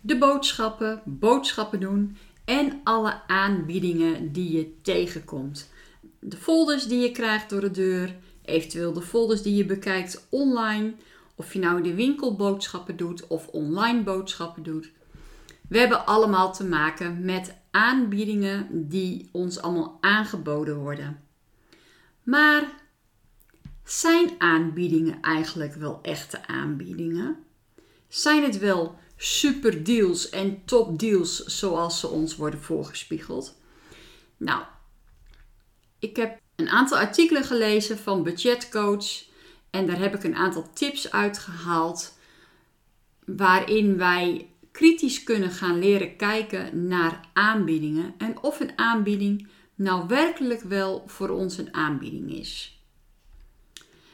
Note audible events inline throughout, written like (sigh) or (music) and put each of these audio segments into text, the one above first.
de boodschappen, boodschappen doen en alle aanbiedingen die je tegenkomt. De folders die je krijgt door de deur, eventueel de folders die je bekijkt online, of je nou de winkelboodschappen doet of online boodschappen doet. We hebben allemaal te maken met aanbiedingen die ons allemaal aangeboden worden. Maar zijn aanbiedingen eigenlijk wel echte aanbiedingen? Zijn het wel super deals en top deals zoals ze ons worden voorgespiegeld? Nou, ik heb een aantal artikelen gelezen van Budgetcoach en daar heb ik een aantal tips uitgehaald waarin wij kritisch kunnen gaan leren kijken naar aanbiedingen en of een aanbieding nou werkelijk wel voor ons een aanbieding is.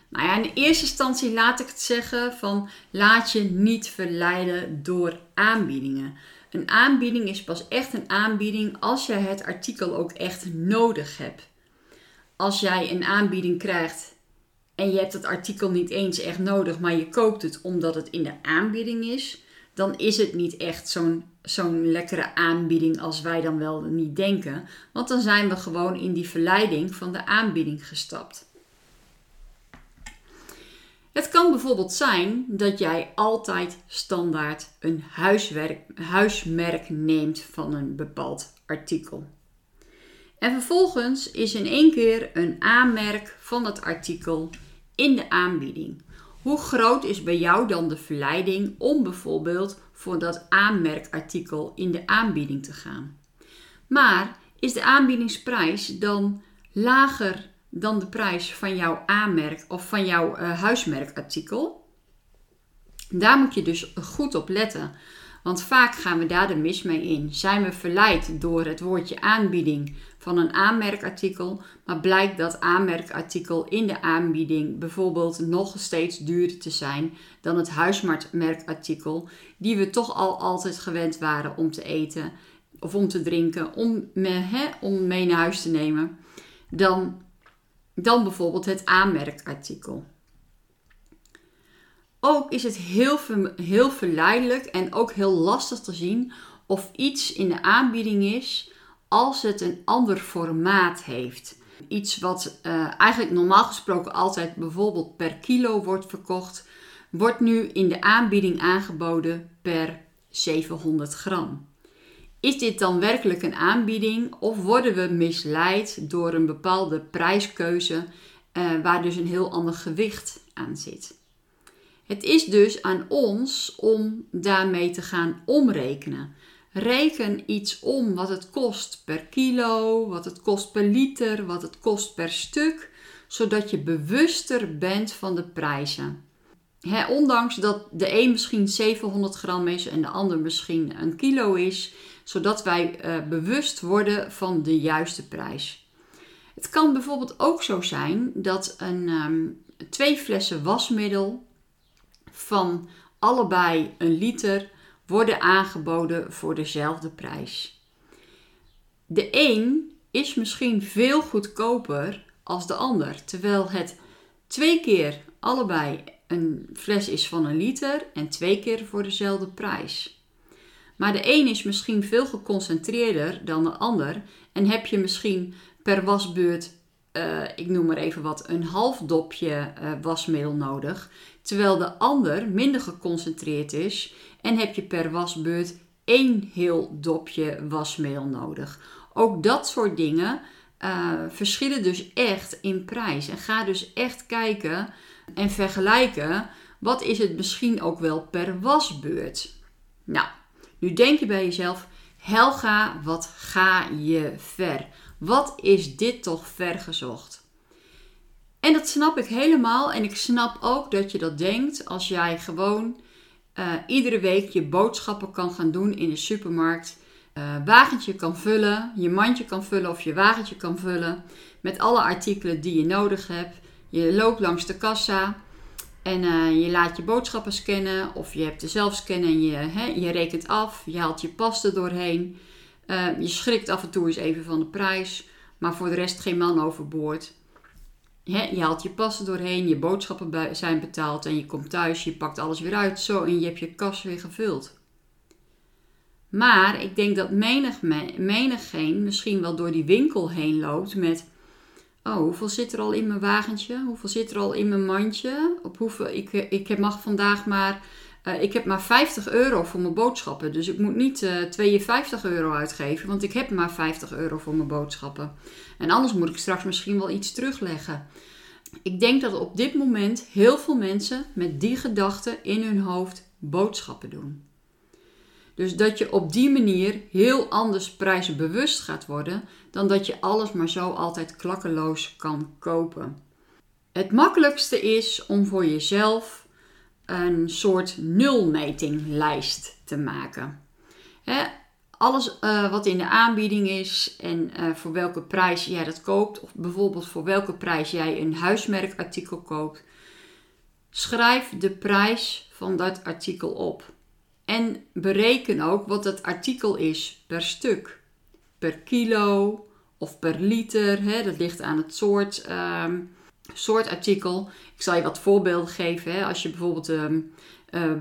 Nou ja, in eerste instantie laat ik het zeggen van laat je niet verleiden door aanbiedingen. Een aanbieding is pas echt een aanbieding als jij het artikel ook echt nodig hebt. Als jij een aanbieding krijgt en je hebt het artikel niet eens echt nodig, maar je koopt het omdat het in de aanbieding is, dan is het niet echt zo'n zo'n lekkere aanbieding als wij dan wel niet denken. Want dan zijn we gewoon in die verleiding van de aanbieding gestapt. Het kan bijvoorbeeld zijn dat jij altijd standaard een huiswerk, huismerk neemt van een bepaald artikel. En vervolgens is in één keer een aanmerk van het artikel in de aanbieding. Hoe groot is bij jou dan de verleiding om bijvoorbeeld voor dat aanmerkartikel in de aanbieding te gaan? Maar is de aanbiedingsprijs dan lager dan de prijs van jouw aanmerk of van jouw uh, huismerkartikel. Daar moet je dus goed op letten. Want vaak gaan we daar de mis mee in. Zijn we verleid door het woordje aanbieding van een aanmerkartikel, maar blijkt dat aanmerkartikel in de aanbieding bijvoorbeeld nog steeds duurder te zijn dan het huismerkartikel, die we toch al altijd gewend waren om te eten of om te drinken, om, me, om mee naar huis te nemen, dan dan bijvoorbeeld het aanmerkartikel. Ook is het heel, heel verleidelijk en ook heel lastig te zien of iets in de aanbieding is als het een ander formaat heeft. Iets wat uh, eigenlijk normaal gesproken altijd bijvoorbeeld per kilo wordt verkocht, wordt nu in de aanbieding aangeboden per 700 gram. Is dit dan werkelijk een aanbieding of worden we misleid door een bepaalde prijskeuze uh, waar dus een heel ander gewicht aan zit? Het is dus aan ons om daarmee te gaan omrekenen. Reken iets om wat het kost per kilo, wat het kost per liter, wat het kost per stuk, zodat je bewuster bent van de prijzen. ondanks dat de een misschien 700 gram is en de ander misschien een kilo is, zodat wij uh, bewust worden van de juiste prijs. Het kan bijvoorbeeld ook zo zijn dat een, um, twee flessen wasmiddel van allebei een liter worden aangeboden voor dezelfde prijs. De een is misschien veel goedkoper als de ander, terwijl het twee keer allebei een fles is van een liter en twee keer voor dezelfde prijs. Maar de een is misschien veel geconcentreerder dan de ander. En heb je misschien per wasbeurt, uh, ik noem maar even wat, een half dopje uh, wasmiddel nodig. Terwijl de ander minder geconcentreerd is en heb je per wasbeurt één heel dopje wasmiddel nodig. Ook dat soort dingen uh, verschillen dus echt in prijs. En ga dus echt kijken en vergelijken. Wat is het misschien ook wel per wasbeurt? Nou, nu denk je bij jezelf, Helga, wat ga je ver? Wat is dit toch vergezocht? En dat snap ik helemaal. En ik snap ook dat je dat denkt als jij gewoon uh, iedere week je boodschappen kan gaan doen in de supermarkt. uh, wagentje kan vullen, je mandje kan vullen of je wagentje kan vullen met alle artikelen die je nodig hebt. Je loopt langs de kassa en uh, je laat je boodschappen scannen of je hebt er zelf scannen en je, hè, je rekent af, je haalt je pas er doorheen. Uh, je schrikt af en toe eens even van de prijs, maar voor de rest geen man overboord. je haalt je pas er doorheen, je boodschappen zijn betaald en je komt thuis, je pakt alles weer uit zo en je hebt je kas weer gevuld. Maar ik denk dat menig, menigeen misschien wel door die winkel heen loopt met... Oh, hoeveel zit er al in mijn wagentje? Hoeveel zit er al in mijn mandje? Op hoeveel, ik, ik mag vandaag maar... Uh, ik heb maar 50 euro voor mijn boodschappen. Dus ik moet niet uh, eh, 52 euro uitgeven. Want ik heb maar 50 euro voor mijn boodschappen. En anders moet ik straks misschien wel iets terugleggen. Ik denk dat op dit moment heel veel mensen met die gedachte in hun hoofd boodschappen doen. Dus dat je op die manier heel anders prijsbewust gaat worden dan dat je alles maar zo altijd klakkeloos kan kopen. Het makkelijkste is om voor jezelf een soort nulmetinglijst te maken. alles uh, wat in de aanbieding is en uh, voor welke prijs jij dat koopt, of bijvoorbeeld voor welke prijs jij een huismerkartikel koopt, schrijf de prijs van dat artikel op. En bereken ook wat het artikel is per stuk. Per kilo of per liter. Hè? Dat ligt aan het soort, um, soort artikel. Ik zal je wat voorbeelden geven. Hè? Als je bijvoorbeeld um,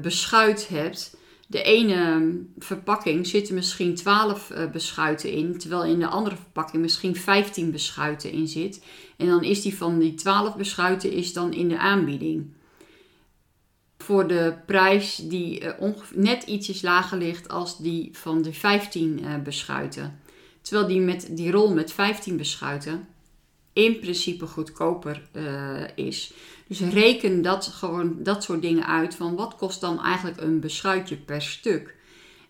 beschuit hebt. De ene verpakking zitten misschien 12 uh, beschuiten in, terwijl in de andere verpakking misschien 15 beschuiten in zit. En dan is die van die 12 beschuiten is dan in de aanbieding voor de prijs die uh, net ietsjes lager ligt als die van de 15 uh, eh, beschuiten. Terwijl die met die rol met 15 beschuiten in principe goedkoper uh, is. Dus reken dat gewoon dat soort dingen uit van wat kost dan eigenlijk een beschuitje per stuk.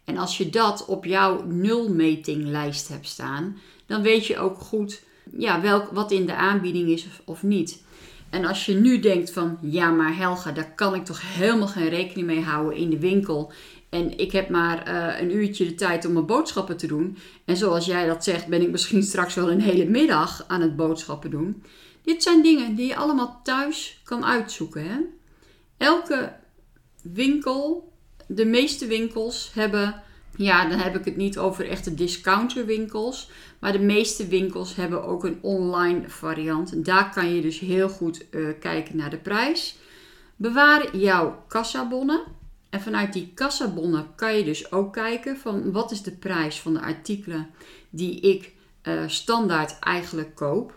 En als je dat op jouw nulmetinglijst hebt staan, dan weet je ook goed ja, welk, wat in de aanbieding is of niet. En als je nu denkt van, ja maar Helga, daar kan ik toch helemaal geen rekening mee houden in de winkel. En ik heb maar uh, een uurtje de tijd om mijn boodschappen te doen. En zoals jij dat zegt, ben ik misschien (laughs) straks wel een hele middag aan het boodschappen doen. Dit zijn dingen die je allemaal thuis kan uitzoeken. Hè? Elke winkel, de meeste winkels hebben ja, dan heb ik het niet over echte discounterwinkels. Maar de meeste winkels hebben ook een online variant. Daar kan je dus heel goed uh, kijken naar de prijs. Bewaar jouw kassabonnen. En vanuit die kassabonnen kan je dus ook kijken van wat is de prijs van de artikelen die ik uh, standaard eigenlijk koop.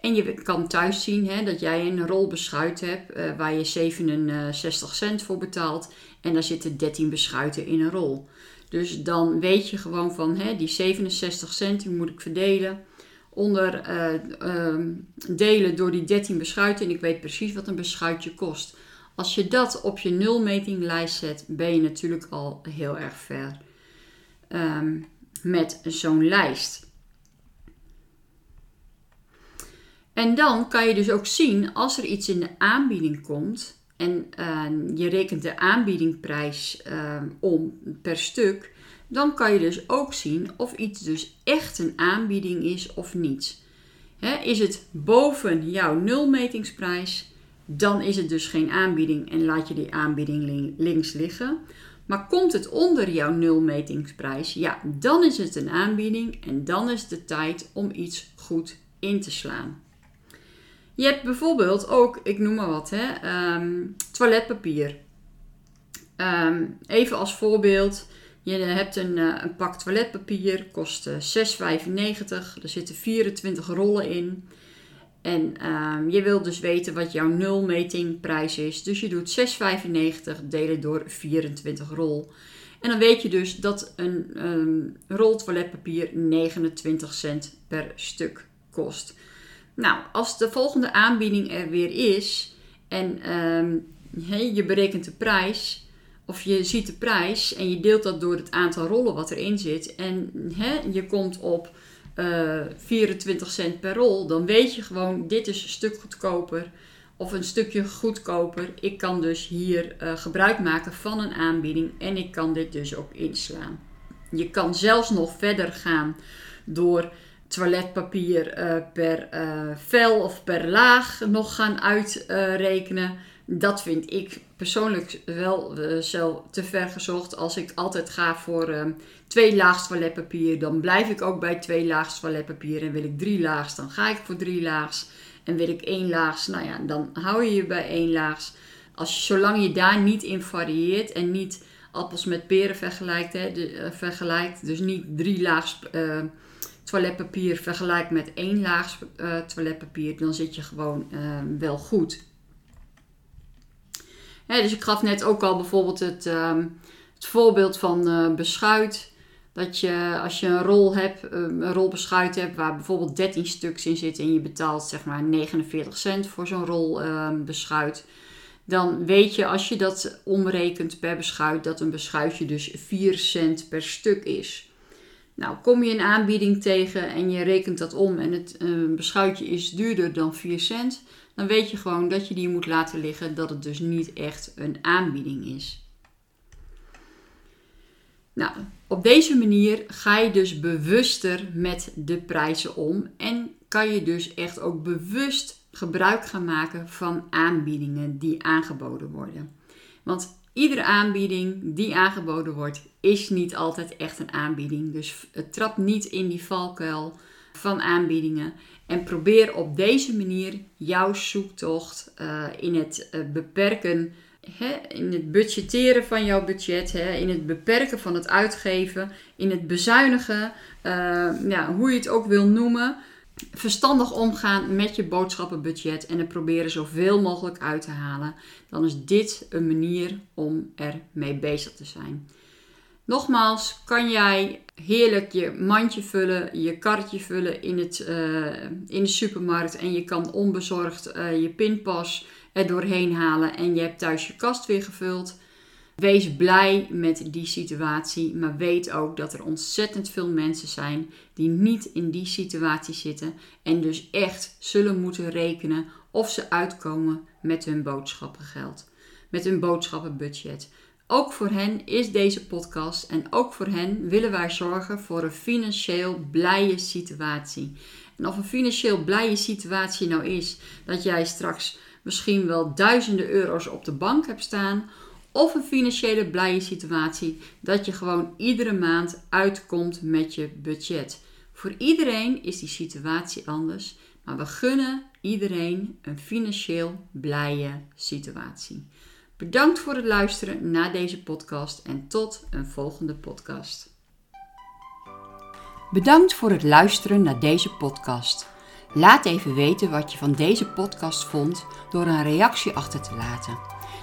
En je kan thuis zien hè, dat jij een rol beschuit hebt uh, waar je 67 cent voor betaalt. En daar zitten 13 beschuiten in een rol. Dus dan weet je gewoon van hè, die 67 cent die moet ik verdelen. Onder uh, delen door die 13 beschuiten. En ik weet precies wat een beschuitje kost. Als je dat op je nulmetinglijst zet, ben je natuurlijk al heel erg ver um, met zo'n lijst. En dan kan je dus ook zien als er iets in de aanbieding komt en uh, je rekent de aanbiedingprijs uh, om per stuk, dan kan je dus ook zien of iets dus echt een aanbieding is of niet. is het boven jouw nulmetingsprijs, dan is het dus geen aanbieding en laat je die aanbieding links liggen. Maar komt het onder jouw nulmetingsprijs, ja, dan is het een aanbieding en dan is de tijd om iets goed in te slaan. Je hebt bijvoorbeeld ook, ik noem maar wat, hè, ehm, toiletpapier. Ehm, even als voorbeeld, je hebt een, uh, een pak toiletpapier, kost uh, 6,95. Er zitten 24 rollen in. En um, je wilt dus weten wat jouw nulmetingprijs is. Dus je doet 6,95 delen door 24 rol. En dan weet je dus dat een rol toiletpapier 29 cent per stuk kost. Nou, als de volgende aanbieding er weer is en um, je berekent de prijs, of je ziet de prijs en je deelt dat door het aantal rollen wat erin zit en je komt op uh, eh, 24 cent per rol, dan weet je gewoon, dit is een stuk goedkoper of een stukje goedkoper. Ik kan dus hier uh, gebruik maken van een aanbieding en ik kan dit dus ook inslaan. Je kan zelfs nog verder gaan door toiletpapier uh, per uh, vel of per laag nog gaan uitrekenen. dat vind ik persoonlijk wel uh, zo te ver gezocht. Als ik altijd ga voor twee laags toiletpapier, dan blijf ik ook bij twee laags toiletpapier. En wil ik drie laags, dan ga ik voor drie laags. En wil ik één laags, nou ja, dan hou je je bij één laags. Als zolang je daar niet in varieert en niet appels met peren vergelijkt, hè, vergelijkt dus niet drie laags toiletpapier vergelijkt met één laag uh, toiletpapier, dan zit je gewoon uh, wel goed. dus ik gaf net ook al bijvoorbeeld het, uh, het voorbeeld van uh, beschuit. Dat je als je een rol hebt, een rol beschuit hebt waar bijvoorbeeld 13 stuks in zitten en je betaalt zeg maar 49 cent voor zo'n rol beschuit. Dan weet je als je dat omrekent per beschuit dat een beschuitje dus 4 cent per stuk is. Nou, kom je een aanbieding tegen en je rekent dat om en het uh, beschuitje is duurder dan 4 cent, dan weet je gewoon dat je die moet laten liggen, dat het dus niet echt een aanbieding is. Nou, op deze manier ga je dus bewuster met de prijzen om en kan je dus echt ook bewust gebruik gaan maken van aanbiedingen die aangeboden worden. Want iedere aanbieding die aangeboden wordt, is niet altijd echt een aanbieding. Dus trap niet in die valkuil van aanbiedingen. En probeer op deze manier jouw zoektocht uh, in het uh, beperken, hè, in het budgetteren van jouw budget, hè, in het beperken van het uitgeven, in het bezuinigen, uh, ja, hoe je het ook wil noemen verstandig omgaan met je boodschappenbudget en er proberen zoveel mogelijk uit te halen, dan is dit een manier om ermee bezig te zijn. Nogmaals, kan jij heerlijk je mandje vullen, je karretje vullen in, het, uh, in de supermarkt en je kan onbezorgd uh, je pinpas er doorheen halen en je hebt thuis je kast weer gevuld. Wees blij met die situatie, maar weet ook dat er ontzettend veel mensen zijn die niet in die situatie zitten en dus echt zullen moeten rekenen of ze uitkomen met hun boodschappengeld, met hun boodschappenbudget. Ook voor hen is deze podcast en ook voor hen willen wij zorgen voor een financieel blije situatie. En of een financieel blije situatie nou is dat jij straks misschien wel duizenden euro's op de bank hebt staan of een financiële blije situatie dat je gewoon iedere maand uitkomt met je budget. Voor iedereen is die situatie anders, maar we gunnen iedereen een financieel blije situatie. Bedankt voor het luisteren naar deze podcast en tot een volgende podcast. Bedankt voor het luisteren naar deze podcast. Laat even weten wat je van deze podcast vond door een reactie achter te laten.